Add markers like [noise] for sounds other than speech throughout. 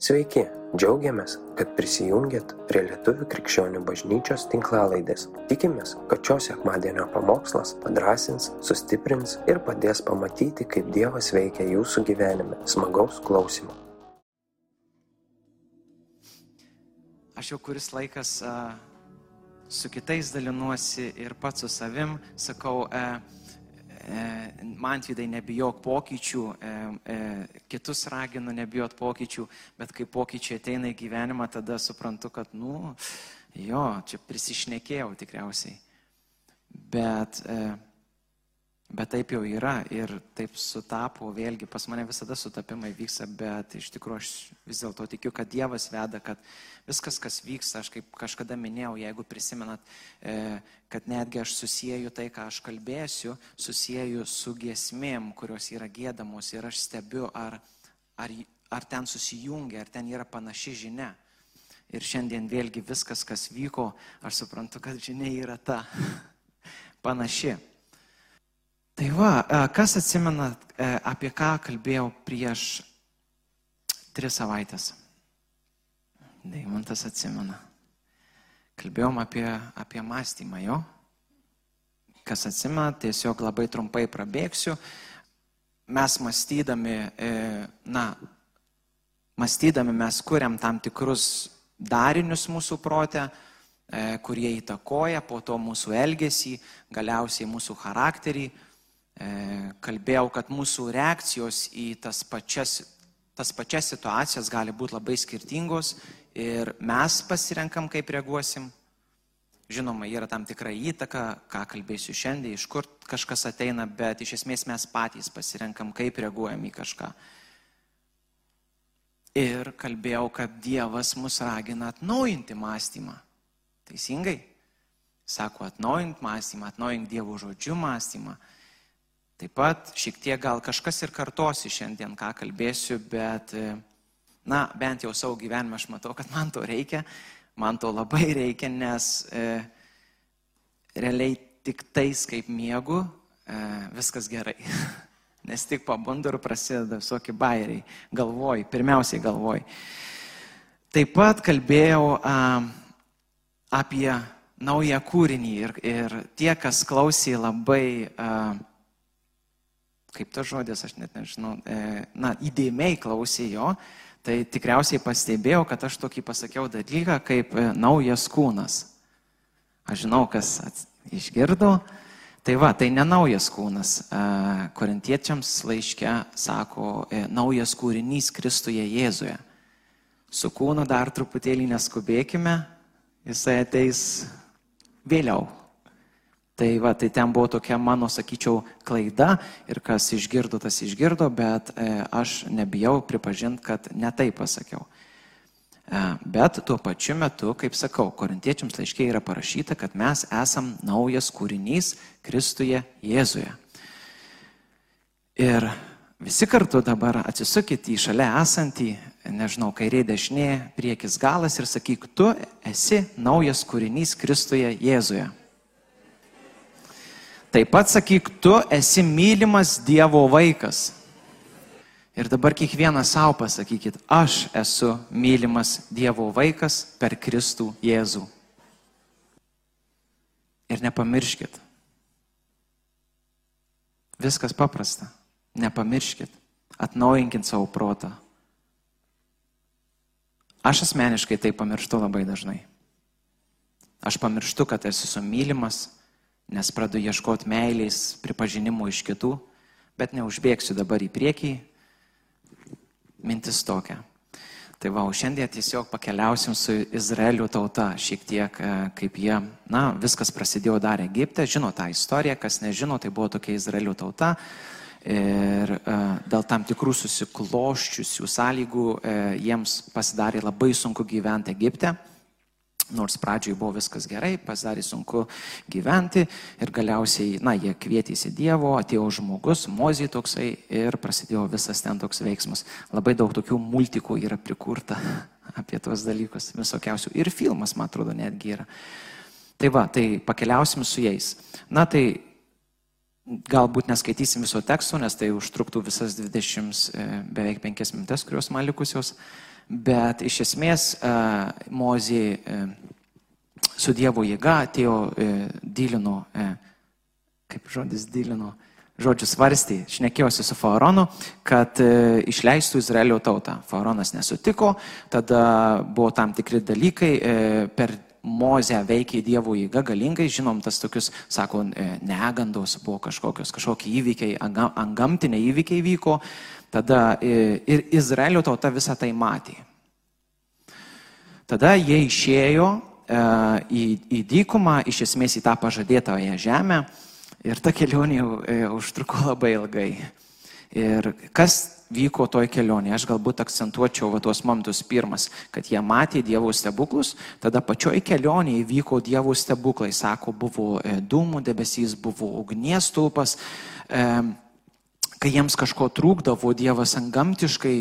Sveiki, džiaugiamės, kad prisijungiat prie Lietuvių krikščionių bažnyčios tinklalaidės. Tikimės, kad šios sekmadienio pamokslas padrasins, sustiprins ir padės pamatyti, kaip Dievas veikia jūsų gyvenime. Smagaus klausimų. Aš jau kuris laikas a, su kitais dalinuosi ir pats su savim sakau, a, man vidai nebijok pokyčių, e, e, kitus raginu nebijot pokyčių, bet kai pokyčiai ateina į gyvenimą, tada suprantu, kad, nu, jo, čia prisišnekėjau tikriausiai. Bet e, Bet taip jau yra ir taip sutapo, vėlgi pas mane visada sutapimai vyksta, bet iš tikrųjų aš vis dėlto tikiu, kad Dievas veda, kad viskas, kas vyksta, aš kaip kažkada minėjau, jeigu prisimenat, e, kad netgi aš susijęju tai, ką aš kalbėsiu, susijęju su giesmėm, kurios yra gėdamos ir aš stebiu, ar, ar, ar ten susijungia, ar ten yra panaši žinia. Ir šiandien vėlgi viskas, kas vyko, aš suprantu, kad žinia yra ta [laughs] panaši. Tai va, e, kas atsimena, e, apie ką kalbėjau prieš tris savaitės? Deimantas atsimena. Kalbėjom apie, apie mąstymą jo. Kas atsimena, tiesiog labai trumpai prabėgsiu. Mes mąstydami, e, na, mąstydami mes kuriam tam tikrus darinius mūsų protę, kurie įtakoja po to mūsų elgesį, galiausiai mūsų charakterį kalbėjau, kad mūsų reakcijos į tas pačias, tas pačias situacijas gali būti labai skirtingos ir mes pasirenkam, kaip reaguosim. Žinoma, yra tam tikra įtaka, ką kalbėsiu šiandien, iš kur kažkas ateina, bet iš esmės mes patys pasirenkam, kaip reaguojam į kažką. Ir kalbėjau, kad Dievas mus ragina atnaujinti mąstymą. Teisingai? Sako, atnaujink mąstymą, atnaujink Dievo žodžių mąstymą. Taip pat šiek tiek gal kažkas ir kartosi šiandien, ką kalbėsiu, bet, e, na, bent jau savo gyvenime aš matau, kad man to reikia, man to labai reikia, nes e, realiai tik tais, kaip miegu, e, viskas gerai. [laughs] Nes tik pabundu ir prasideda visokie bairiai. Galvoj, pirmiausiai galvoj. Taip pat kalbėjau a, apie naują kūrinį ir, ir tie, kas klausė labai a, kaip tas žodis, aš net nežinau, e, na, įdėmiai klausė jo, tai tikriausiai pastebėjau, kad aš tokį pasakiau dalyką kaip e, naujas kūnas. Aš žinau, kas išgirdo. Tai va, tai ne naujas kūnas. E, korintiečiams laiške sako naujas kūrinys Kristuje Jėzuje. Su kūnu dar truputėlį neskubėkime, jisai ateis vėliau. Tai va, tai ten buvo tokia mano, sakyčiau, klaida ir kas išgirdo, tas išgirdo, bet e, aš nebijau pripažinti, kad ne taip pasakiau. E, bet tuo pačiu metu, kaip sakau, korintiečiams laiškiai yra parašyta, kad mes esam naujas kūrinys Kristuje Jėzuje. Ir visi kartu dabar atsisukit į šalia esantį, nežinau, kairė dešinė, priekis galas ir sakyk, tu esi naujas kūrinys Kristuje Jėzuje. Taip pat sakyk, tu esi mylimas Dievo vaikas. Ir dabar kiekvienas savo pasakykit, aš esu mylimas Dievo vaikas per Kristų Jėzų. Ir nepamirškit. Viskas paprasta. Nepamirškit. Atnaujinkit savo protą. Aš asmeniškai tai pamirštu labai dažnai. Aš pamirštu, kad esu mylimas nes pradedu ieškoti meilės, pripažinimo iš kitų, bet neužbėgsiu dabar į priekį. Mintis tokia. Tai va, šiandien tiesiog pakeliausim su Izraelio tauta, šiek tiek e, kaip jie, na, viskas prasidėjo dar Egipte, žino tą istoriją, kas nežino, tai buvo tokia Izraelio tauta. Ir e, dėl tam tikrų susikloščiusių sąlygų e, jiems pasidarė labai sunku gyventi Egipte. Nors pradžioj buvo viskas gerai, pasidarė sunku gyventi ir galiausiai, na, jie kvietėsi Dievo, atėjo žmogus, mozė toksai ir prasidėjo visas ten toks veiksmas. Labai daug tokių multikų yra prikurta [laughs] apie tuos dalykus, visokiausių. Ir filmas, man atrodo, netgi yra. Tai va, tai pakeliausim su jais. Na, tai galbūt neskaitysim viso teksto, nes tai užtruktų visas 20, e, beveik 5 minutės, kurios man likusios. Bet iš esmės e, Mozė e, su Dievo jėga atėjo dylino, kaip žodis dylino, žodžiu svarstė, šnekėjosi su faraonu, kad išleistų Izraelio tautą. Faraonas nesutiko, tada buvo tam tikri dalykai per Mozę veikia Dievo jėga galingai, žinom, tas tokius, sako, negandos buvo kažkokios, kažkokie įvykiai, angamtiniai įvykiai vyko, tada ir Izraelio tauta visą tai matė. Tada jie išėjo į, į dykumą, iš esmės į tą pažadėtąją žemę ir ta kelionė užtruko labai ilgai. Ir kas vyko toj kelionėje, aš galbūt akcentuočiau va tuos momentus pirmas, kad jie matė Dievo stebuklus, tada pačioj kelionėje vyko Dievo stebuklai, sako, buvo e, dūmų debesys, buvo ugnies tulpas, e, kai jiems kažko trūkdavo, Dievas angamtiškai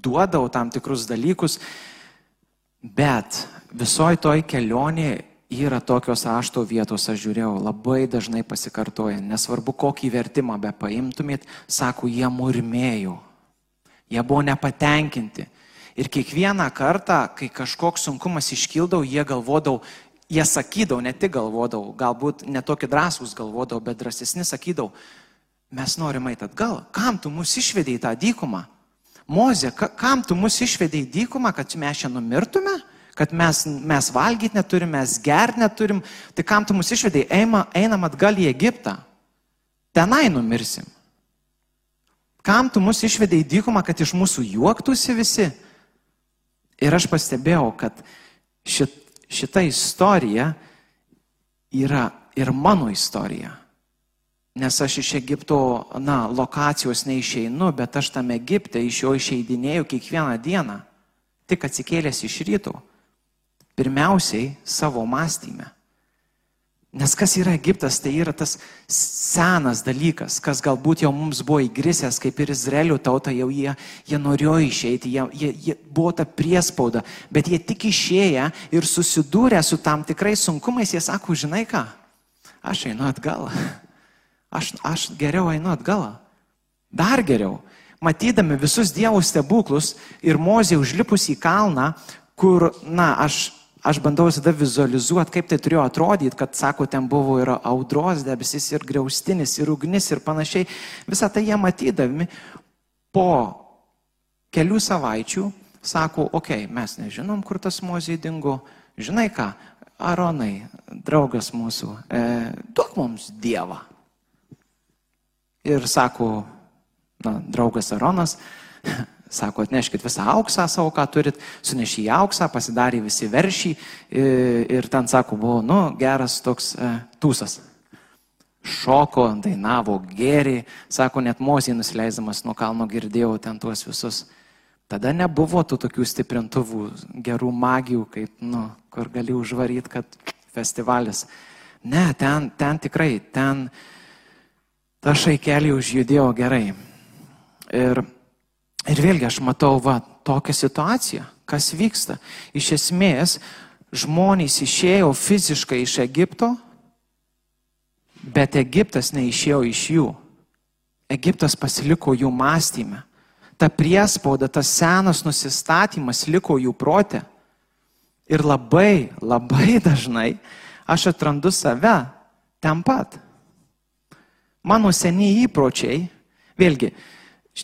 duodavo tam tikrus dalykus, bet visoj toj kelionėje yra tokios rašto vietos, aš žiūrėjau, labai dažnai pasikartoja, nesvarbu kokį vertimą be paimtumėt, sako, jie murmėjo, jie buvo nepatenkinti. Ir kiekvieną kartą, kai kažkoks sunkumas iškildavo, jie galvodavo, jie sakydavo, ne tik galvodavo, galbūt netokį drąsūs galvodavo, bet drąsesni sakydavo, mes norime eiti atgal, kam tu mus išvedai į tą dykumą? Mozė, kam tu mus išvedai į dykumą, kad mes čia numirtume? kad mes, mes valgyti neturim, mes gerti neturim, tai kam tu mus išvedai, Eima, einam atgal į Egiptą, tenai numirsim. Kam tu mus išvedai į dykumą, kad iš mūsų juoktųsi visi? Ir aš pastebėjau, kad šit, šita istorija yra ir mano istorija. Nes aš iš Egipto, na, lokacijos neišeinu, bet aš tam Egipte iš jo išeidinėjau kiekvieną dieną, tik atsikėlęs iš rytų pirmiausiai savo mąstymę. Nes kas yra Egiptas, tai yra tas senas dalykas, kas galbūt jau mums buvo įgrisęs, kaip ir Izraelio tauta, jau jie, jie norėjo išeiti, jie, jie, jie buvo ta priespauda, bet jie tik išėję ir susidūrę su tam tikrais sunkumais, jie sako, žinai ką, aš einu atgal, [laughs] aš, aš geriau einu atgal, dar geriau. Matydami visus Dievo stebuklus ir mozė užlipus į kalną, kur, na, aš aš bandau visada vizualizuoti, kaip tai turėjo atrodyti, kad, sako, ten buvo ir audros debesis, ir griaustinis, ir ugnis, ir panašiai. Visą tai jie matydami po kelių savaičių sako, okei, okay, mes nežinom, kur tas mozė dingo, žinai ką, Aronai, draugas mūsų, e, duok mums Dievą. Ir sako, na, draugas Aronas, [laughs] Sako, atneškit visą auksą savo, ką turit, sunešė į auksą, pasidarė visi veršį ir ten, sako, buvo, nu, geras toks e, tūsas. Šoko, dainavo, gėri, sako, net mozijai nusileisdamas nuo kalno girdėjau ten tuos visus. Tada nebuvo tų tokių stiprintuvų, gerų magijų, kaip, nu, kur gali užvaryti, kad festivalis. Ne, ten, ten tikrai, ten ta šaikelį užjudėjo gerai. Ir Ir vėlgi aš matau, va, tokią situaciją, kas vyksta. Iš esmės, žmonės išėjo fiziškai iš Egipto, bet Egiptas neišėjo iš jų. Egiptas pasiliko jų mąstymę. Ta priespauda, tas senas nusistatymas liko jų protė. Ir labai, labai dažnai aš atrandu save ten pat. Mano seniai įpročiai, vėlgi,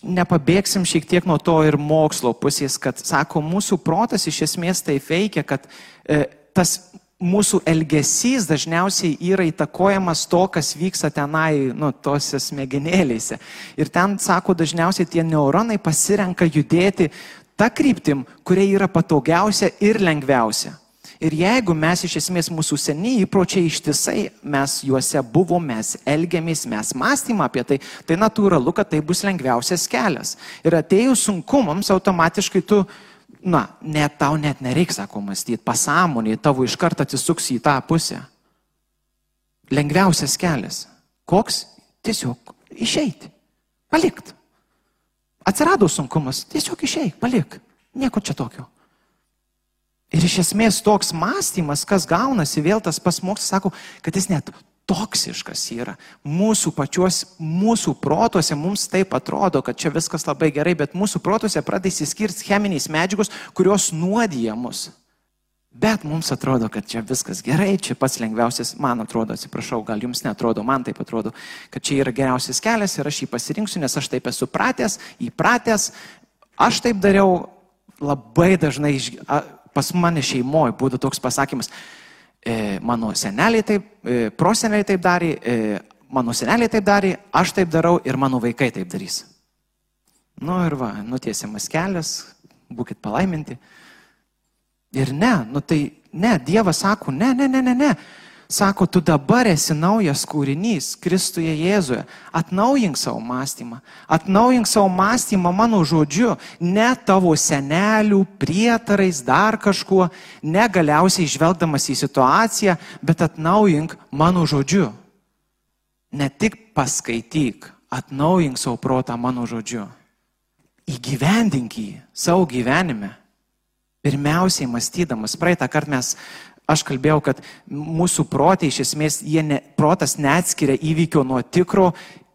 nepabėgsim šiek tiek nuo to ir mokslo pusės, kad, sako, mūsų protas iš esmės tai veikia, kad e, tas mūsų elgesys dažniausiai yra įtakojamas to, kas vyksta tenai, nu, tose smegenėlėse. Ir ten, sako, dažniausiai tie neuronai pasirenka judėti tą kryptim, kuria yra patogiausia ir lengviausia. Ir jeigu mes iš esmės mūsų seniai įpročiai ištisai, mes juose buvom, mes elgiamės, mes mąstym apie tai, tai natūralu, kad tai bus lengviausias kelias. Ir atėjus sunkumams, automatiškai tu, na, net tau net nereiks, sako, mąstyti, pasąmonė tavo iš karto atsisuks į tą pusę. Lengviausias kelias. Koks? Tiesiog išeiti. Palikt. Atsirado sunkumas, tiesiog išeik, palik. Nieko čia tokio. Ir iš esmės toks mąstymas, kas gaunasi, vėl tas pasmokslas sako, kad jis net toksiškas yra. Mūsų pačios, mūsų protuose mums taip atrodo, kad čia viskas labai gerai, bet mūsų protuose pradeda įsiskirti cheminiais medžiagos, kurios nuodija mus. Bet mums atrodo, kad čia viskas gerai, čia pats lengviausias, man atrodo, atsiprašau, gal jums netrodo, man taip atrodo, kad čia yra geriausias kelias ir aš jį pasirinksiu, nes aš taip esu pratęs, įpratęs, aš taip dariau labai dažnai, pas mane šeimoje būtų toks pasakymas, E, mano seneliai taip, e, proseneliai taip darė, e, mano seneliai taip darė, aš taip darau ir mano vaikai taip darys. Nu ir va, nutiesiamas kelias, būkite palaiminti. Ir ne, nu tai ne, Dievas sako, ne, ne, ne, ne, ne. Sako, tu dabar esi naujas kūrinys Kristuje Jėzuje. Atnaujink savo mąstymą. Atnaujink savo mąstymą mano žodžiu, ne tavo senelių, prietarais, dar kažkuo, ne galiausiai žvelgdamas į situaciją, bet atnaujink mano žodžiu. Ne tik paskaityk, atnaujink savo protą mano žodžiu. Įgyvendink jį savo gyvenime. Pirmiausiai mąstydamas, praeitą kartą mes Aš kalbėjau, kad mūsų protai iš esmės, ne, protas neatskiria įvykio nuo tikro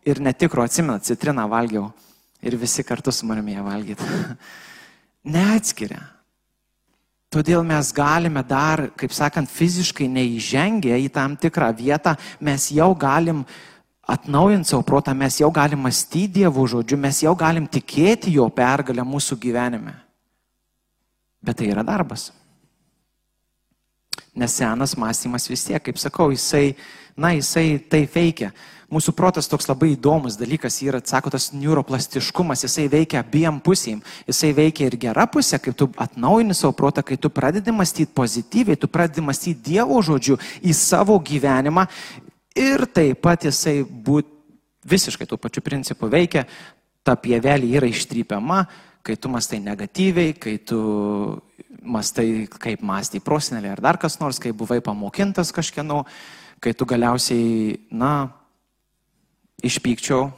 ir netikro. Atsimenat, citriną valgiau ir visi kartu su manimi ją valgyti. [laughs] neatskiria. Todėl mes galime dar, kaip sakant, fiziškai neįžengę į tam tikrą vietą, mes jau galim atnaujinti savo protą, mes jau galim mąstyti Dievo žodžiu, mes jau galim tikėti jo pergalę mūsų gyvenime. Bet tai yra darbas. Nes senas mąstymas vis tiek, kaip sakau, jisai, na, jisai tai veikia. Mūsų protas toks labai įdomus dalykas yra, sako, tas neuroplastiškumas, jisai veikia abiem pusėm. Jisai veikia ir gera pusė, kai tu atnaujini savo protą, kai tu pradedi mąstyti pozityviai, tu pradedi mąstyti Dievo žodžiu į savo gyvenimą ir taip pat jisai būt visiškai tuo pačiu principu veikia, ta pievelė yra ištrypiama, kai tu mastai negatyviai, kai tu mastai, kaip mąstai prosenelė ar dar kas nors, kai buvai pamokintas kažkieno, kai tu galiausiai, na, išpykčiau,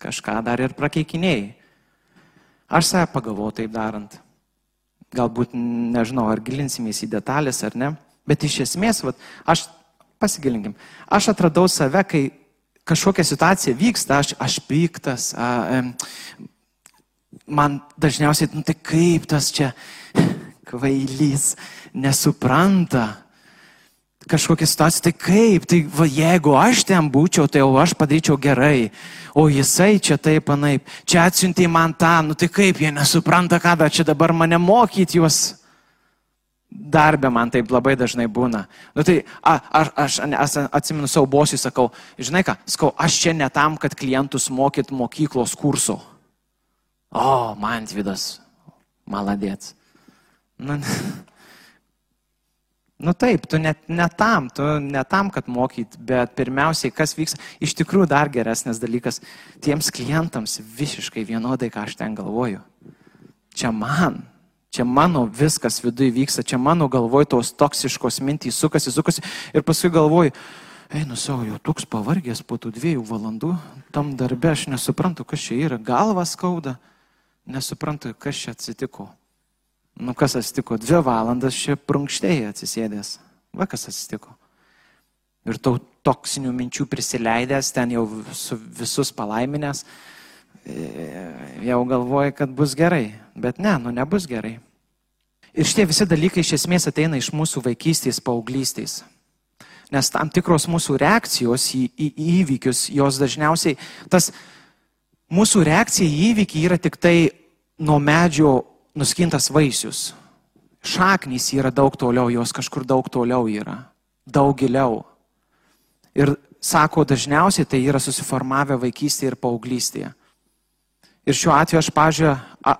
kažką dar ir prakeikinėjai. Aš save pagalvoju taip darant. Galbūt nežinau, ar gilinsimės į detalės ar ne, bet iš esmės, vat, aš pasigilinkim, aš atradau save, kai kažkokia situacija vyksta, aš, aš piktas, a, man dažniausiai, nu tai kaip tas čia kvailys nesupranta kažkokią situaciją, tai kaip, tai va, jeigu aš ten būčiau, tai jau aš padaryčiau gerai, o jisai čia taip panaip, čia atsiuntė man tą, nu tai kaip, jie nesupranta, ką da čia dabar mane mokyti juos. Darbė man taip labai dažnai būna. Nu tai a, aš, aš, atsimenu savo bosui, sakau, žinai ką, sakau, aš čia ne tam, kad klientus mokyt mokyklos kurso. O, man Tvidas, maladėts. Nu, nu taip, tu net ne tam, tu ne tam, kad mokyt, bet pirmiausiai, kas vyks, iš tikrųjų dar geresnis dalykas, tiems klientams visiškai vienodai, ką aš ten galvoju. Čia man, čia mano viskas viduje vyksta, čia mano galvoj tos toksiškos mintys sukasi, sukasi ir paskui galvoju, einu savo, jau toks pavargęs po tų dviejų valandų, tam darbe aš nesuprantu, kas čia yra, galva skauda nesuprantu, kas čia atsitiko. Nu, kas atsitiko? Dvi valandas čia prunkštėjai atsisėdęs. Va, kas atsitiko. Ir tau toksinių minčių prisileidęs, ten jau su visus palaiminęs, e, jau galvoji, kad bus gerai. Bet ne, nu nebus gerai. Ir šitie visi dalykai iš esmės ateina iš mūsų vaikystės, paauglystės. Nes tam tikros mūsų reakcijos į, į, į įvykius, jos dažniausiai, tas mūsų reakcija į įvykį yra tik tai nuo medžio nuskintas vaisius. Šaknys yra daug toliau, jos kažkur daug toliau yra, daug giliau. Ir sako, dažniausiai tai yra susiformavę vaikystėje ir paauglystėje. Ir šiuo atveju aš, pažiūrėjau,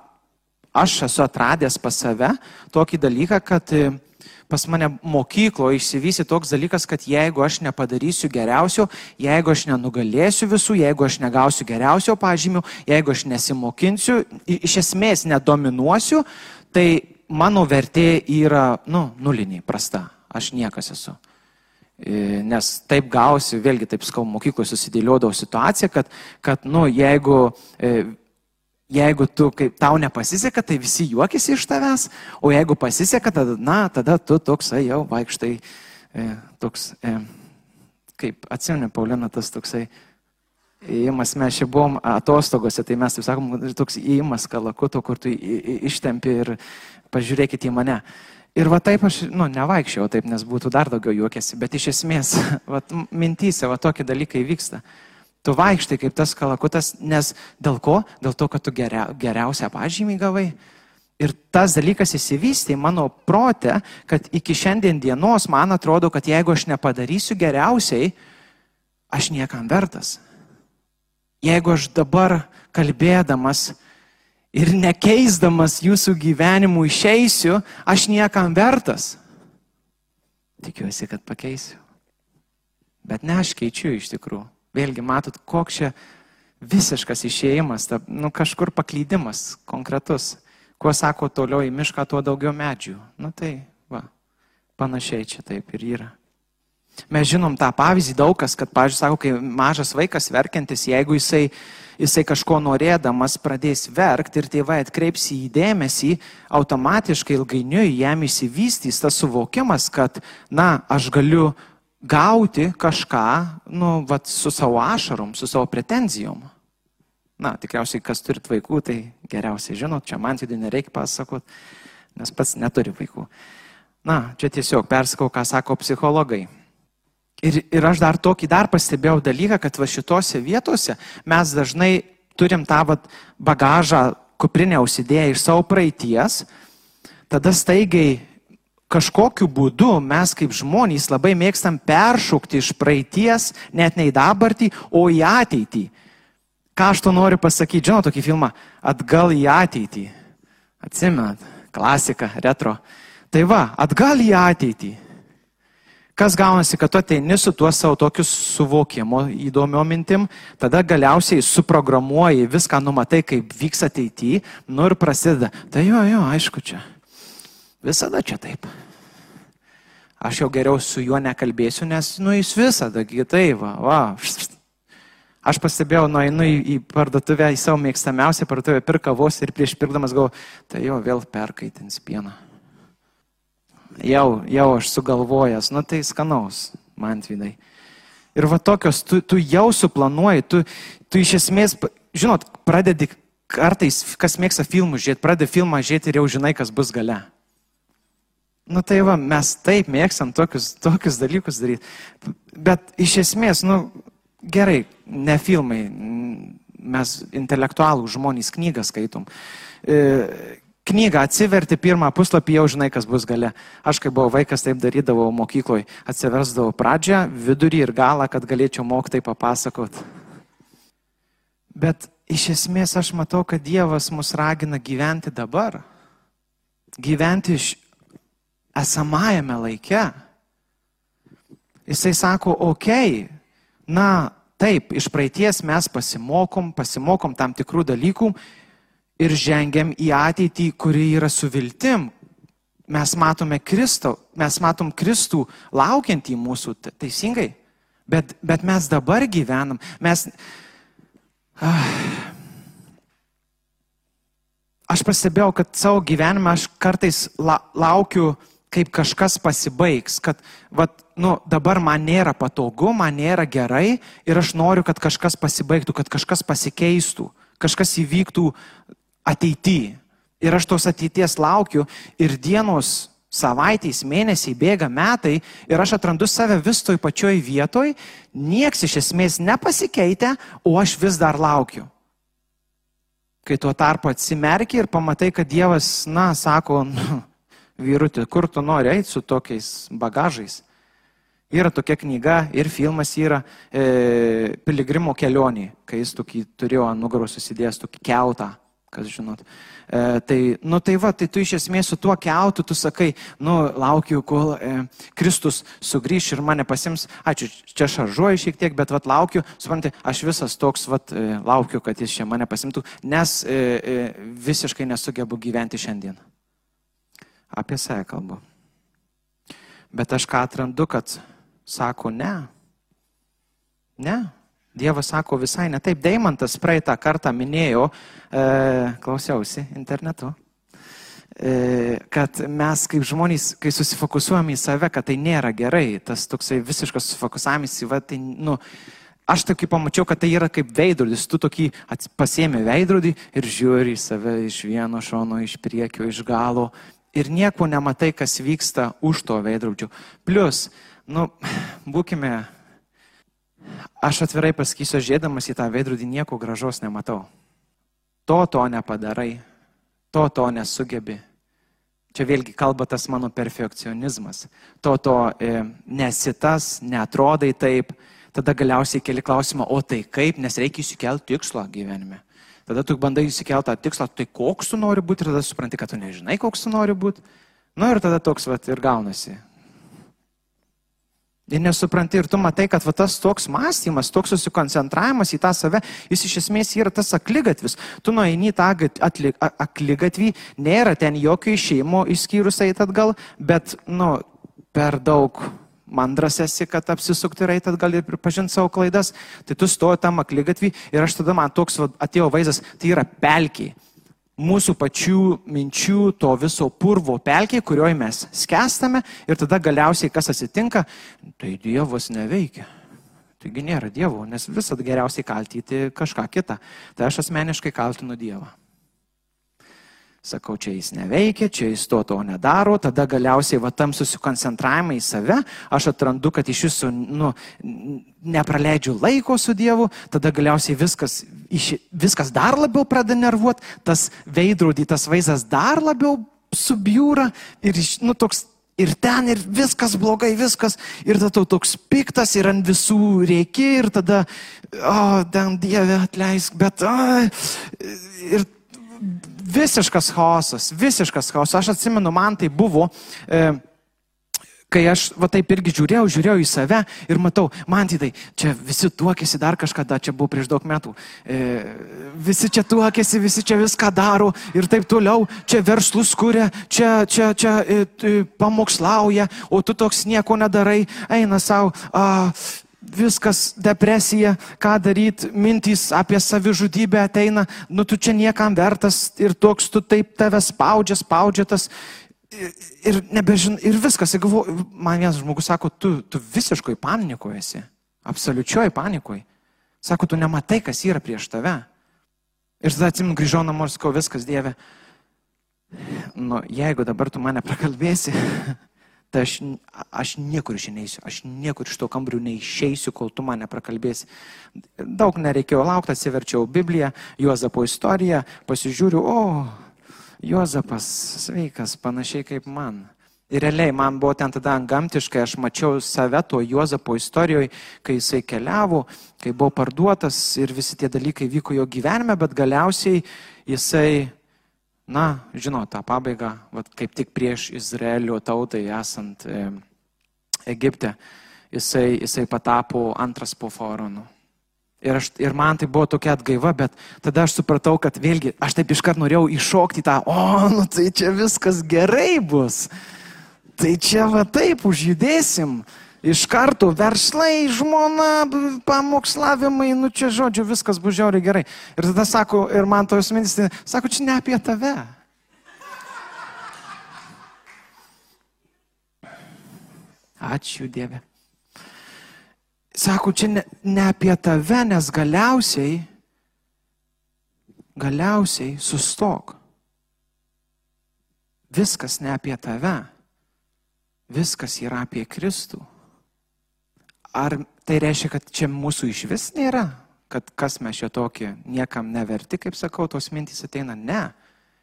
aš esu atradęs pas save tokį dalyką, kad pas mane mokykloje išsivysi toks dalykas, kad jeigu aš nepadarysiu geriausio, jeigu aš nenugalėsiu visų, jeigu aš negausiu geriausio pažymių, jeigu aš nesimokinsiu, iš esmės nedominuosiu, tai mano vertė yra, nu, nuliniai, prasta. Aš niekas esu. E, nes taip gausi, vėlgi taip skau, mokykloje susidėliodavo situacija, kad, kad nu, jeigu e, jeigu tu, kaip tau nepasiseka, tai visi juokiasi iš tavęs, o jeigu pasiseka, tada, na, tada tu toksai jau vaikštai, e, toks, e, kaip atsimeni, Paulina, tas toksai įėjimas, mes čia buvom atostogose, tai mes, taip sakom, toks įėjimas kalakuto, kur tu ištempi ir pažiūrėkit į mane. Ir va taip aš, nu, nevaikščiau taip, nes būtų dar daugiau juokėsi, bet iš esmės, [laughs] va, mintyse, va tokie dalykai vyksta. Tu vaikštai kaip tas kalakutas, nes dėl ko? Dėl to, kad tu geria, geriausią pažymį gavai. Ir tas dalykas įsivystė mano prote, kad iki šiandien dienos man atrodo, kad jeigu aš nepadarysiu geriausiai, aš niekam vertas. Jeigu aš dabar kalbėdamas ir nekeisdamas jūsų gyvenimų išeisiu, aš niekam vertas. Tikiuosi, kad pakeisiu. Bet ne aš keičiu iš tikrųjų. Vėlgi, matot, koks čia visiškas išėjimas, ta, nu, kažkur paklydimas konkretus. Kuo sako toliau į mišką, tuo daugiau medžių. Nu tai, va, panašiai čia taip ir yra. Mes žinom tą pavyzdį daug kas, kad, pavyzdžiui, sako, kai mažas vaikas verkiantis, jeigu jisai, jisai kažko norėdamas pradės verkti ir tėvai atkreips į jį dėmesį, automatiškai ilgainiui jam įsivystys tas suvokimas, kad, na, aš galiu gauti kažką, nu, vat, su savo ašarom, su savo pretenzijom. Na, tikriausiai, kas turit vaikų, tai geriausiai žinot, čia man tai nereikia pasakot, nes pats neturi vaikų. Na, čia tiesiog persakau, ką sako psichologai. Ir, ir aš dar tokį dar pastebėjau dalyką, kad va šitose vietose mes dažnai turim tą va, bagažą kuprinę užsidėję iš savo praeities, tada staigiai kažkokiu būdu mes kaip žmonės labai mėgstam peršokti iš praeities, net ne į dabartį, o į ateitį. Ką aš to noriu pasakyti? Žinau tokį filmą Atgal į ateitį. Atsimenat, klasika, retro. Tai va, atgal į ateitį. Kas gaunasi, kad tu ateini su tuo savo tokiu suvokimu, įdomio mintim, tada galiausiai suprogramuoji, viską numatai, kaip vyks ateityje, nu ir prasideda. Tai jo, jo, aišku, čia. Visada čia taip. Aš jau geriau su juo nekalbėsiu, nes, nu, jis visada, tai va, va. Aš pastebėjau, nueinu į, į parduotuvę, į savo mėgstamiausią parduotuvę, pirkavos ir prieš pirkdamas galvoju, tai jo vėl perkaitins pieną jau, jau aš sugalvojęs, nu tai skanaus, man vidai. Ir va tokios, tu, tu jau suplanuoji, tu, tu iš esmės, žinot, pradedi kartais, kas mėgsta filmus žiūrėti, pradedi filmą žiūrėti ir jau žinai, kas bus gale. Nu tai va, mes taip mėgstam tokius, tokius dalykus daryti. Bet iš esmės, nu gerai, ne filmai, mes intelektualų žmonės knygą skaitom. E, knygą atsiverti pirmą puslapį, jau žinai, kas bus gale. Aš, kai buvau vaikas, taip darydavau mokykloje. Atsiversdavau pradžią, vidurį ir galą, kad galėčiau moktai papasakot. Bet iš esmės aš matau, kad Dievas mus ragina gyventi dabar. Gyventi iš esamajame laike. Jisai sako, okei, okay, na taip, iš praeities mes pasimokom, pasimokom tam tikrų dalykų ir žengiam į ateitį, kuri yra su viltim. Mes matome Kristą, mes matom Kristų laukiantį mūsų, teisingai. Bet, bet mes dabar gyvenam, mes... Ah, aš pastebėjau, kad savo gyvenime aš kartais la, laukiu, kaip kažkas pasibaigs, kad vat, nu, dabar man nėra patogu, man nėra gerai ir aš noriu, kad kažkas pasibaigtų, kad kažkas pasikeistų, kažkas įvyktų ateityje. Ir aš tos ateities laukiu ir dienos, savaitės, mėnesiai bėga metai ir aš atrandu save vis toj pačioj vietoj, nieks iš esmės nepasikeitė, o aš vis dar laukiu. Kai tuo tarpu atsimerki ir pamatai, kad Dievas, na, sako, [laughs] nu, vyrutė, kur tu nori eiti su tokiais bagažais. Yra tokia knyga ir filmas yra e, Piligrimo kelionė, kai jis tokį turėjo ant nugaros susidėjęs tokį keutą kas žinot. E, tai, nu tai va, tai tu iš esmės su tuo keutu, tu sakai, nu laukiu, kol e, Kristus sugrįš ir mane pasims, ačiū, čia šaržuoju šiek tiek, bet va laukiu, suprantate, aš visas toks, va, e, laukiu, kad jis čia mane pasimtų, nes e, e, visiškai nesugebu gyventi šiandien. Apie save kalbu. Bet aš ką atrandu, kad sako ne. Ne, Dievas sako visai ne taip. Deimantas praeitą kartą minėjo, e, klausiausi internetu, e, kad mes kaip žmonės, kai susifokusuojame į save, kad tai nėra gerai, tas toksai visiškas susifokusavimas į va, tai, nu, aš tokį pamačiau, kad tai yra kaip veidrodis, tu tokį pasiemi veidrodį ir žiūri į save iš vieno šono, iš priekio, iš galo ir nieko nematai, kas vyksta už to veidrodžio. Plus, nu, būkime, aš atvirai pasakysiu, žiūrėdamas į tą veidrodį nieko gražos nematau. To to nepadarai, to to nesugebi, Čia vėlgi kalba tas mano perfekcionizmas. To to e, nesi tas, netrodai taip. Tada galiausiai keli klausimą, o tai kaip, nes reikia įsikelti tikslą gyvenime. Tada tu bandai įsikelti tą tikslą, tai koks tu nori būti ir tada supranti, kad tu nežinai, koks tu nori būti. Na nu, ir tada toks vat ir gaunasi. Ir nesupranti, ir tu matai, kad va, tas toks mąstymas, toks susikoncentravimas į tą save, jis iš esmės yra tas aklygatvis. Tu nueini tą aklygatvį, nėra ten jokio išėjimo išskyrus eit atgal, bet, nu, per daug mandras esi, kad apsisukti ir eit atgal ir pripažinti savo klaidas. Tai tu stoji tam aklygatvį ir aš tada man toks va, atėjo vaizdas, tai yra pelkiai mūsų pačių minčių, to viso purvo pelkiai, kurioje mes skęstame ir tada galiausiai kas atsitinka, tai Dievas neveikia. Taigi nėra Dievo, nes visat geriausiai kaltyti kažką kitą. Tai aš asmeniškai kaltinu Dievą. Sakau, čia jis neveikia, čia jis to to nedaro, tada galiausiai va tam susikoncentravimą į save, aš atrandu, kad iš jūsų nu, nepraleidžiu laiko su Dievu, tada galiausiai viskas, iš, viskas dar labiau pradeda nervuoti, tas veidrodį, tas vaizdas dar labiau subjūra ir nu, toks ir ten, ir viskas blogai, viskas, ir tada toks piktas, ir ant visų reikia, ir tada, o, ten Dieve atleisk, bet, o, ir visiškas chaosas, visiškas chaosas. Aš atsimenu, man tai buvo, e, kai aš va taip irgi žiūrėjau, žiūrėjau į save ir matau, man tai, čia visi tuokėsi dar kažkada, čia buvo prieš daug metų, e, visi čia tuokėsi, visi čia viską daro ir taip toliau, čia verslus kuria, čia, čia, čia e, pamokslauja, o tu toks nieko nedarai, eina savo, viskas depresija, ką daryti, mintys apie savižudybę ateina, nu tu čia niekam vertas ir toks tu taip tave spaudžia, spaudžia tas. Ir, ir, nebežin, ir viskas, ir galvo, man vienas žmogus sako, tu, tu visiškai panikoje esi, absoliučioj panikoje. Sako, tu nematai, kas yra prieš tave. Ir tada atsimenu, grįžau namo ir sakau, viskas Dieve. Nu, jeigu dabar tu mane prakalbėsi, tai aš, aš niekur išneisiu, aš niekur iš to kambarių neišeisiu, kol tu mane prakalbėsi. Daug nereikėjo laukti, atsiverčiau Bibliją, Juozapo istoriją, pasižiūriu, o, Juozapas sveikas, panašiai kaip man. Ir realiai man buvo ten tada gamtiškai, aš mačiau save to Juozapo istorijoje, kai jisai keliavo, kai buvo parduotas ir visi tie dalykai vyko jo gyvenime, bet galiausiai jisai na, žinot, tą pabaigą, vat, kaip tik prieš Izraelio tautai esant e, Egipte, jisai, jisai patapo antras po faraonu. Ir, aš, ir man tai buvo tokia atgaiva, bet tada aš supratau, kad vėlgi, aš taip iškart norėjau iššokti tą, o, nu tai čia viskas gerai bus. Tai čia va taip užjudėsim. Iš karto verslai, žmona, pamokslavimai, nu čia žodžiu, viskas bus žiauriai gerai. Ir tada sako, ir man tos mintis, tai sako, čia ne apie tave. Ačiū Dieve. Sako, čia ne, ne apie tave, nes galiausiai, galiausiai sustok. Viskas ne apie tave. Viskas yra apie Kristų. Ar tai reiškia, kad čia mūsų iš vis nėra? Kad kas mes čia tokie, niekam neverti, kaip sakau, tos mintys ateina? Ne.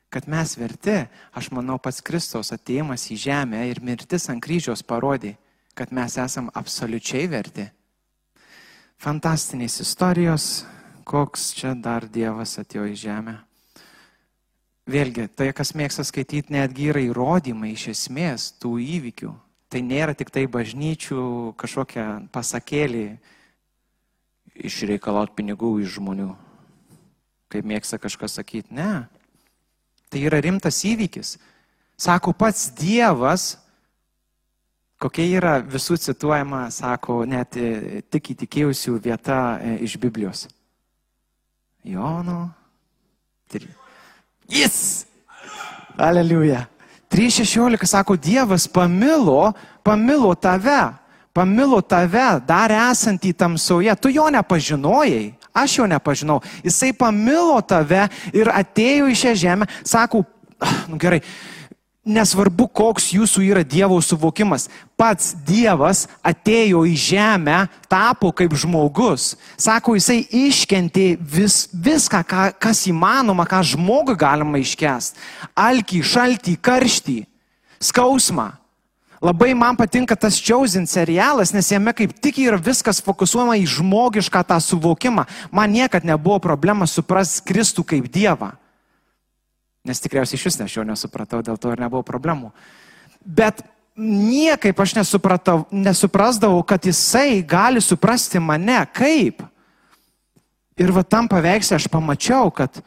Kad mes verti, aš manau, pats Kristos ateimas į žemę ir mirtis ant kryžiaus parodė, kad mes esam absoliučiai verti. Fantastinės istorijos, koks čia dar Dievas atėjo į žemę. Vėlgi, tai, kas mėgsta skaityti, netgi yra įrodymai iš esmės tų įvykių, tai nėra tik tai bažnyčių kažkokia pasakėlį išreikalaut pinigų iš žmonių, kaip mėgsta kažkas sakyti. Ne. Tai yra rimtas įvykis. Sako pats Dievas, kokia yra visų cituojama, sako, net e, tik įtikėjusių vieta e, iš Biblijos. Jono. Jis. Aleliuja. 3.16 sako, Dievas pamilo, pamilo tave, pamilo tave, dar esantį tamsoje. Tu jo nepažinojai, aš jo nepažinau. Jisai pamilo tave ir atėjo į šią žemę, sako, ah, nu gerai, nesvarbu, koks jūsų yra Dievo suvokimas, pats Dievas atėjo į žemę, tapo kaip žmogus. Sako, jisai iškentė vis, viską, ką, kas įmanoma, ką žmogui galima iškest. Alkį, šaltį, karštį, skausmą. Labai man patinka tas Chosen serialas, nes jame kaip tik yra viskas fokusuojama į žmogišką tą suvokimą. Man niekad nebuvo problema suprasti Kristų kaip Dievą. Nes tikriausiai iš vis aš jo nesupratau, dėl to ir nebuvo problemų. Bet niekaip aš nesuprasdavau, kad jisai gali suprasti mane. Kaip? Ir va tam paveikslė aš pamačiau, kad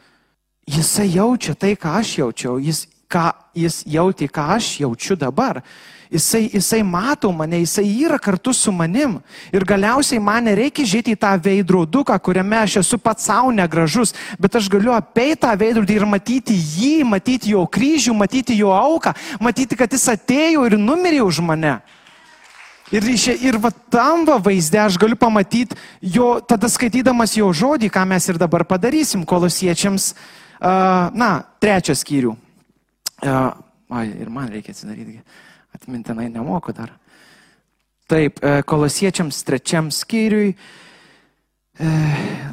jisai jaučia tai, ką aš jaučiau, jis, ką, jis jauti, ką aš jaučiu dabar. Jisai, jisai mato mane, jisai yra kartu su manim. Ir galiausiai man nereikia žiūrėti į tą veidroduką, kuriame aš esu pats savo negražus, bet aš galiu apeiti tą veidrodį ir matyti jį, matyti jo kryžių, matyti jo auką, matyti, kad jis atėjo ir numirė už mane. Ir, ir va tam va vaizde aš galiu pamatyti jo, tada skaitydamas jo žodį, ką mes ir dabar padarysim kolosiečiams, uh, na, trečią skyrių. Uh, ai, ir man reikia atsidaryti atmintinai nemoku dar. Taip, e, kolosiečiams trečiam skyriui, e,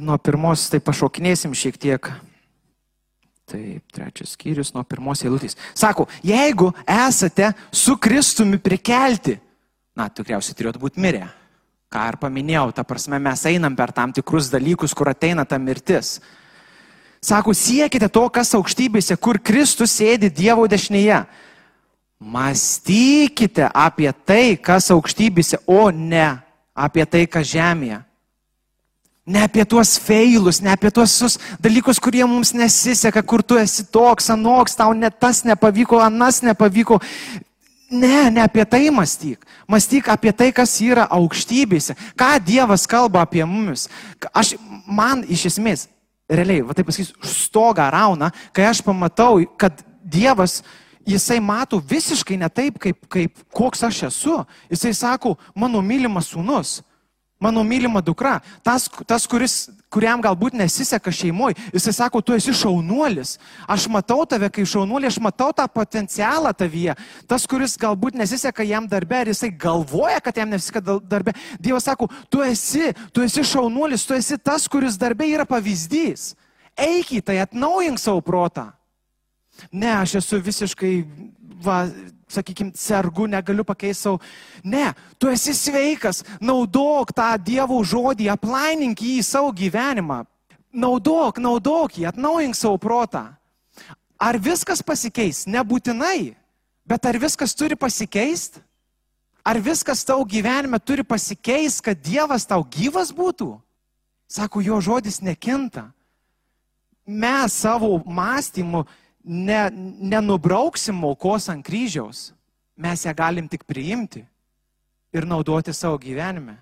nuo pirmos, tai pašokinėsim šiek tiek. Taip, trečias skyrius nuo pirmos eilutės. Sako, jeigu esate su Kristumi prikelti, na, tikriausiai turėtų būti mirę. Ką ir paminėjau, ta prasme, mes einam per tam tikrus dalykus, kur ateina ta mirtis. Sako, siekite to, kas aukštybėse, kur Kristus sėdi Dievo dešinėje. Mąstykite apie tai, kas aukštybėse, o ne apie tai, kas žemėje. Ne apie tuos feilus, ne apie tuos dalykus, kurie mums nesiseka, kur tu esi toks, anoks, tau net tas nepavyko, anas nepavyko. Ne, ne apie tai mąstyk. Mąstyk apie tai, kas yra aukštybėse. Ką Dievas kalba apie mumis. Aš, man iš esmės, realiai, va taip pasakysiu, stogą rauna, kai aš pamatau, kad Dievas jisai mato visiškai ne taip, kaip, kaip koks aš esu. Jisai sako, mano mylimas sūnus, mano mylima dukra, tas, tas kuris, kuriam galbūt nesiseka šeimoje, jisai sako, tu esi šaunuolis. Aš matau tave kaip šaunuolį, aš matau tą potencialą tavyje. Tas, kuris galbūt nesiseka jam darbė, ir jisai galvoja, kad jam nesiseka darbė. Dievas sako, tu esi, tu esi šaunuolis, tu esi tas, kuris darbė yra pavyzdys. Eik į tai, atnaujink savo protą. Ne, aš esu visiškai, va, sakykime, sergu, negaliu pakeisti savo. Ne, tu esi sveikas, naudok tą Dievo žodį, aplainink jį į savo gyvenimą. Naudok, naudok jį, atnaujink savo protą. Ar viskas pasikeis? Nebūtinai. Bet ar viskas turi pasikeisti? Ar viskas tau gyvenime turi pasikeisti, kad Dievas tau gyvas būtų? Sako, jo žodis nekinta. Mes savo mąstymu ne, nenubrauksim aukos ant kryžiaus, mes ją galim tik priimti ir naudoti savo gyvenime.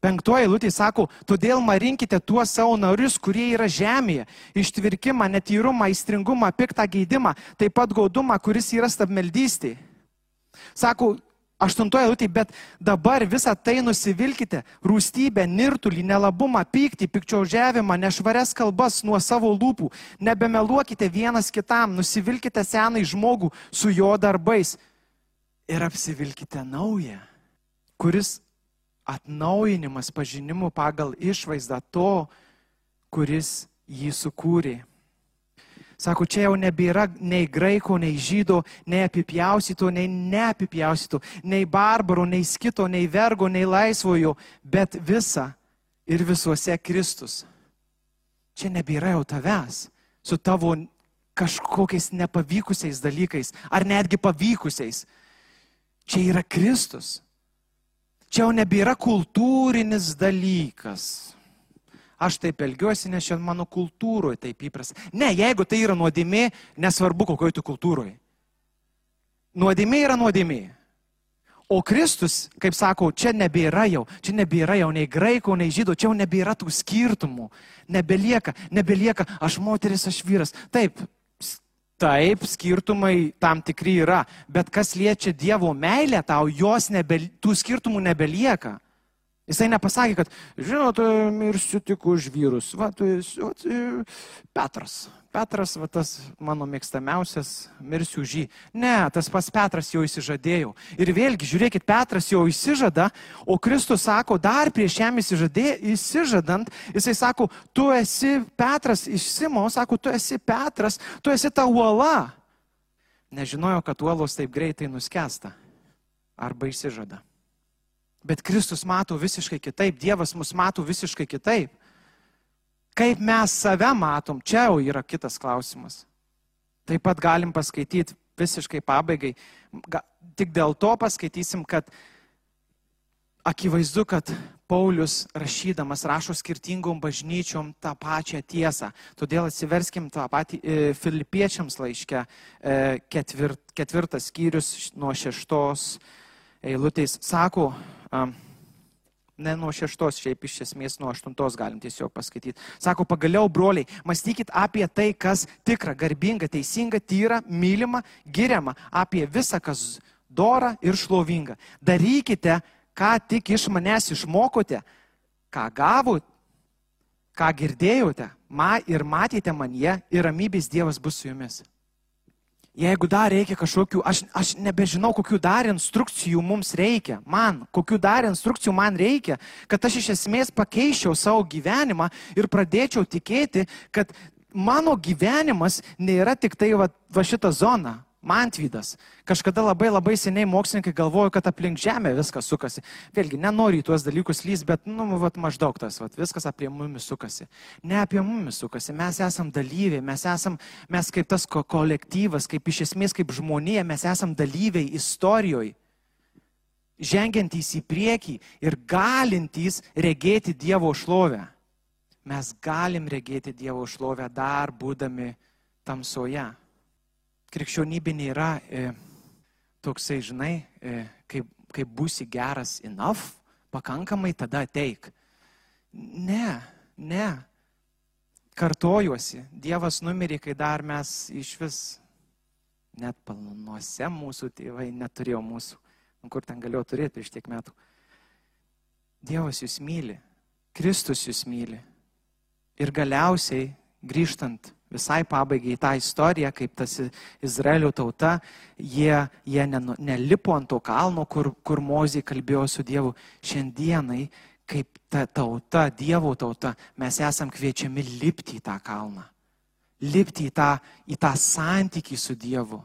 Penktoji lūtė sako, todėl marinkite tuos savo narius, kurie yra žemėje - ištvirkimą, netyrumą, įstringumą, piktą geidimą, taip pat gaudumą, kuris yra stabmeldystė. Sako, Aštuntoje eilutė, bet dabar visą tai nusivilkite - rūstybę, nirtulį, nelabumą, pyktį, pikčiaužiavimą, nešvarias kalbas nuo savo lūpų. Nebemeluokite vienas kitam, nusivilkite senai žmogų su jo darbais ir apsivilkite naują, kuris atnaujinimas pažinimu pagal išvaizdą to, kuris jį sukūrė. Sako, čia jau nebėra nei graiko, nei žydo, nei apipjausyto, nei neapipjausyto, nei barbaro, nei skito, nei vergo, nei laisvojo, bet visa ir visuose Kristus. Čia nebėra jau tavęs su tavo kažkokiais nepavykusiais dalykais, ar netgi pavykusiais. Čia yra Kristus. Čia jau nebėra kultūrinis dalykas aš taip elgiuosi, nes šiandien mano kultūroje taip įprasta. Ne, jeigu tai yra nuodėmė, nesvarbu, kokioje tu kultūroje. Nuodėmė yra nuodėmė. O Kristus, kaip sako, čia nebėra jau, čia nebėra jau nei graiko, nei žydų, čia jau nebėra tų skirtumų. Nebelieka, nebelieka, aš moteris, aš vyras. Taip, Taip, skirtumai tam tikri yra, bet kas liečia Dievo meilę tau, jos nebe, tų skirtumų nebelieka. Jisai nepasakė, kad, žinot, mirsiu tik už vyrus. Va, tu esi Petras. Petras, va, tas mano mėgstamiausias, mirsiu už jį. Ne, tas pas Petras jau įsižadėjau. Ir vėlgi, žiūrėkit, Petras jau įsižada, o Kristus sako, dar prieš jam įsižadė, įsižadant, jisai sako, tu esi Petras iš Simo, sako, tu esi Petras, tu esi ta uola. Nežinojo, kad uolos taip greitai nuskesta. Arba įsižada. Bet Kristus mato visiškai kitaip, Dievas mus mato visiškai kitaip. Kaip mes save matom, čia jau yra kitas klausimas. Taip pat galim paskaityti visiškai pabaigai. Tik dėl to paskaitysim, kad akivaizdu, kad Paulius rašydamas rašo skirtingom bažnyčiom tą pačią tiesą. Todėl atsiverskim tą patį e, filipiečiams laiškę, e, ketvirt, ketvirtas skyrius nuo šeštos eilutės. Sako, ne nuo šeštos, šiaip iš esmės nuo aštuntos galim tiesiog paskaityti. Sako, pagaliau, broliai, mąstykit apie tai, kas tikra, garbinga, teisinga, tyra, mylima, giriama, apie visą, kas dora ir šlovinga. Darykite, ką tik iš manęs išmokote, ką gavote, ką girdėjote ma ir matėte manie ir ramybės Dievas bus su jumis. Jeigu dar reikia kažkokių, aš, aš nebežinau, kokių dar instrukcijų mums reikia, man, kokių dar instrukcijų man reikia, kad aš iš esmės pakeičiau savo gyvenimą ir pradėčiau tikėti, kad mano gyvenimas nėra tik tai va, va šita zona, Mantvydas. Kažkada labai labai seniai mokslininkai galvojo, kad aplink Žemę viskas sukasi. Vėlgi, nenoriu į tuos dalykus lys, bet, nu, vat, maždaug tas, vat, viskas apie mumis sukasi. Ne apie mumis sukasi, mes esam dalyviai, mes esam, mes kaip tas ko kolektyvas, kaip iš esmės kaip žmonija, mes esam dalyviai istorijoje. Žengiantys į priekį ir galintys regėti Dievo šlovę. Mes galim regėti Dievo šlovę dar būdami tamsoje krikščionybė nėra e, toksai, žinai, e, kaip, kaip būsi geras enough, pakankamai tada ateik. Ne, ne. Kartojuosi, Dievas numirė, kai dar mes iš vis net planuose mūsų tėvai neturėjo mūsų. Nu, kur ten galėjo turėti prieš tiek metų. Dievas jūs myli, Kristus jūs myli. Ir galiausiai, grįžtant visai pabaigai tą istoriją, kaip tas Izraelio tauta, jie, jie nelipo ant to kalno, kur, kur Mozė kalbėjo su Dievu. Šiandienai, kaip ta tauta, Dievo tauta, mes esam kviečiami lipti į tą kalną. Lipti į tą, į tą santykį su Dievu.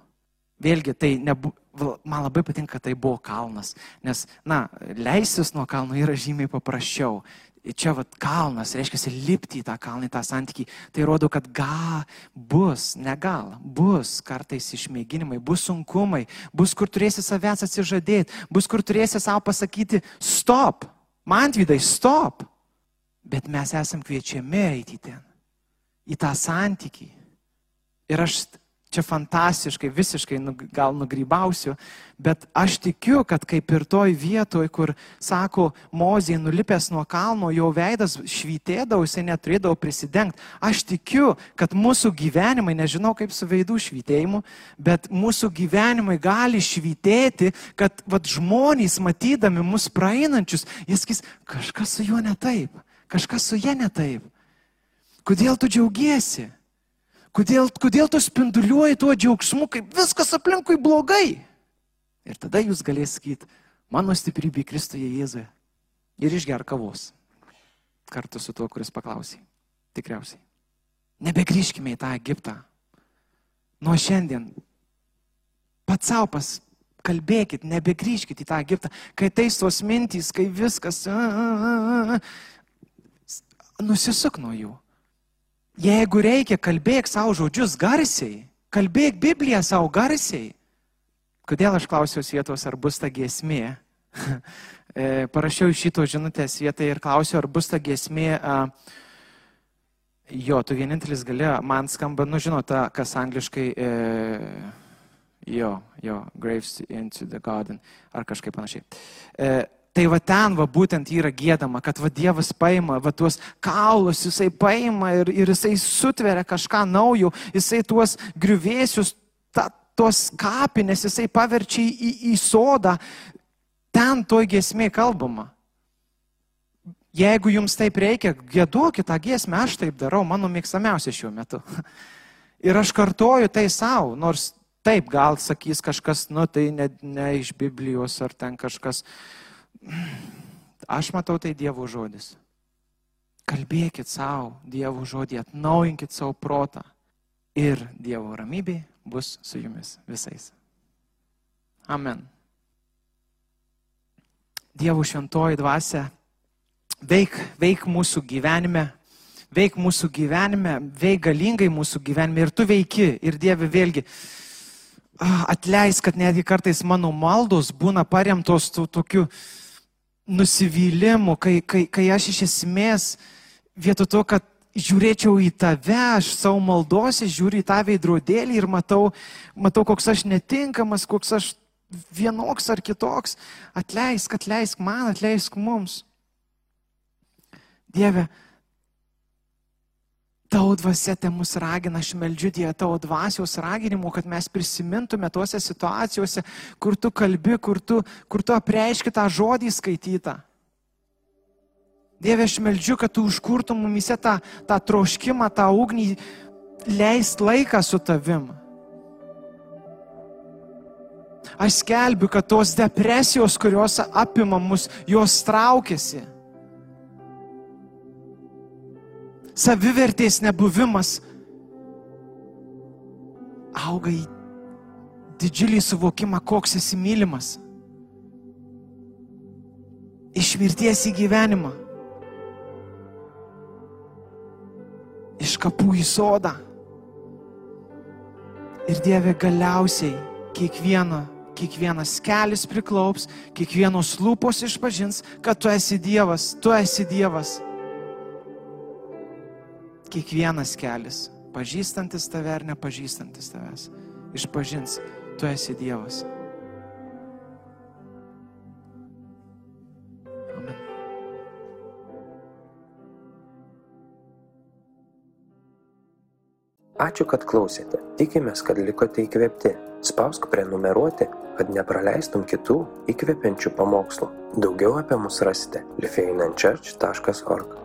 Vėlgi, tai nebu, man labai patinka, kad tai buvo kalnas, nes, na, leisis nuo kalno yra žymiai paprasčiau čia vat kalnas, reiškia, lipti į tą kalną, į tą santykį. Tai rodo, kad gal bus, ne gal, bus kartais išmėginimai, bus sunkumai, bus kur turėsi savęs atsižadėti, bus kur turėsi savo pasakyti stop, man vidai stop. Bet mes esam kviečiami eiti ten, į tą santykį. Ir aš čia fantastiškai, visiškai nu, gal nugrybausiu, bet aš tikiu, kad kaip ir toj vietoj, kur sako, Mozė nulipęs nuo kalno, jo veidas švytėdavo, jisai neturėdavo prisidengti. Aš tikiu, kad mūsų gyvenimai, nežinau kaip su veidų švytėjimu, bet mūsų gyvenimai gali švytėti, kad vat, žmonės matydami mus praeinančius, jis sakys, kažkas su juo ne taip, kažkas su jie ne taip. Kodėl tu džiaugiesi? Kodėl, kodėl tu spinduliuoji tuo džiaugsmu, kaip viskas aplinkui blogai? Ir tada jūs galėsite sakyti, mano stiprybė Kristuje Jėzuje. Ir išger kavos. Kartu su tuo, kuris paklausė. Tikriausiai. Nebegrįžkime į tą Egiptą. Nuo šiandien. Pats savo pas kalbėkit, nebegrįžkit į tą Egiptą. Kai tais tos mintys, kai viskas. A, a, a, nusisuk nuo jų. Jeigu reikia, kalbėk savo žodžius garsiai, kalbėk Bibliją savo garsiai. Kodėl aš klausiausi vietos, ar bus ta giesmė? [laughs] E, parašiau šito žinutės vietą ir klausiau, ar bus ta giesmė. Jo, tu vienintelis gali, man skamba, nu žinote, kas angliškai, e, jo, jo, Graves into the Garden, ar kažkaip panašiai. E, Tai va ten va būtent yra gėdama, kad va Dievas paima va tuos kaulus, jisai paima ir, ir jisai sutveria kažką naujo, jisai tuos griuvėsius, ta, tuos kapinės, jisai paverčia į, į sodą. Ten toj giesmė kalbama. Jeigu jums taip reikia, gėduokit tą giesmę, aš taip darau, mano mėgstamiausia šiuo metu. [laughs] Ir aš kartoju tai savo, nors taip gal sakys kažkas, nu tai ne, ne iš Biblijos ar ten kažkas. Aš matau tai Dievo žodis. Kalbėkit savo Dievo žodį, atnaujinkit savo protą ir Dievo ramybė bus su jumis visais. Amen. Dievo šventoji dvasia, veik, veik mūsų gyvenime, veik mūsų gyvenime, veik galingai mūsų gyvenime ir tu veiki ir Dieve vėlgi. Atleis, kad netgi kartais mano maldos būna paremtos tų tokių nusivylimų, kai, kai, kai aš iš esmės vietoj to, kad žiūrėčiau į tave, aš savo maldose žiūriu į tą veidrodėlį ir matau, matau, koks aš netinkamas, koks aš vienoks ar kitoks. Atleisk, atleisk man, atleisk mums. Dieve, Tavo dvasia te mus ragina, aš meldžiu Dievą tavo dvasios raginimu, kad mes prisimintume tuose situacijose, kur tu kalbi, kur tu, kur tu apreiški tą žodį skaitytą. Dieve, aš meldžiu, kad tu užkurtum mumise tą, tą troškimą, tą ugnį, leist laiką su tavim. Aš skelbiu, kad tos depresijos, kurios apima mus, jos traukiasi. Savivertės nebuvimas auga į didžiulį suvokimą, koks esi mylimas. Iš mirties į gyvenimą. Iš kapų į sodą. Ir Dieve galiausiai kiekvieno, kiekvienas kelias priklaups, kiekvienos lūpos išpažins, kad tu esi Dievas, tu esi Dievas kiekvienas kelias, pažįstantis tave ar nepažįstantis tavęs, išpažins, tu esi Dievas. Ačiū, kad klausėte. Tikimės, kad likote įkvėpti. Spausk prenumeruoti, kad nepraleistum kitų įkvepiančių pamokslų. Daugiau apie mus rasite lifeinanchurch.org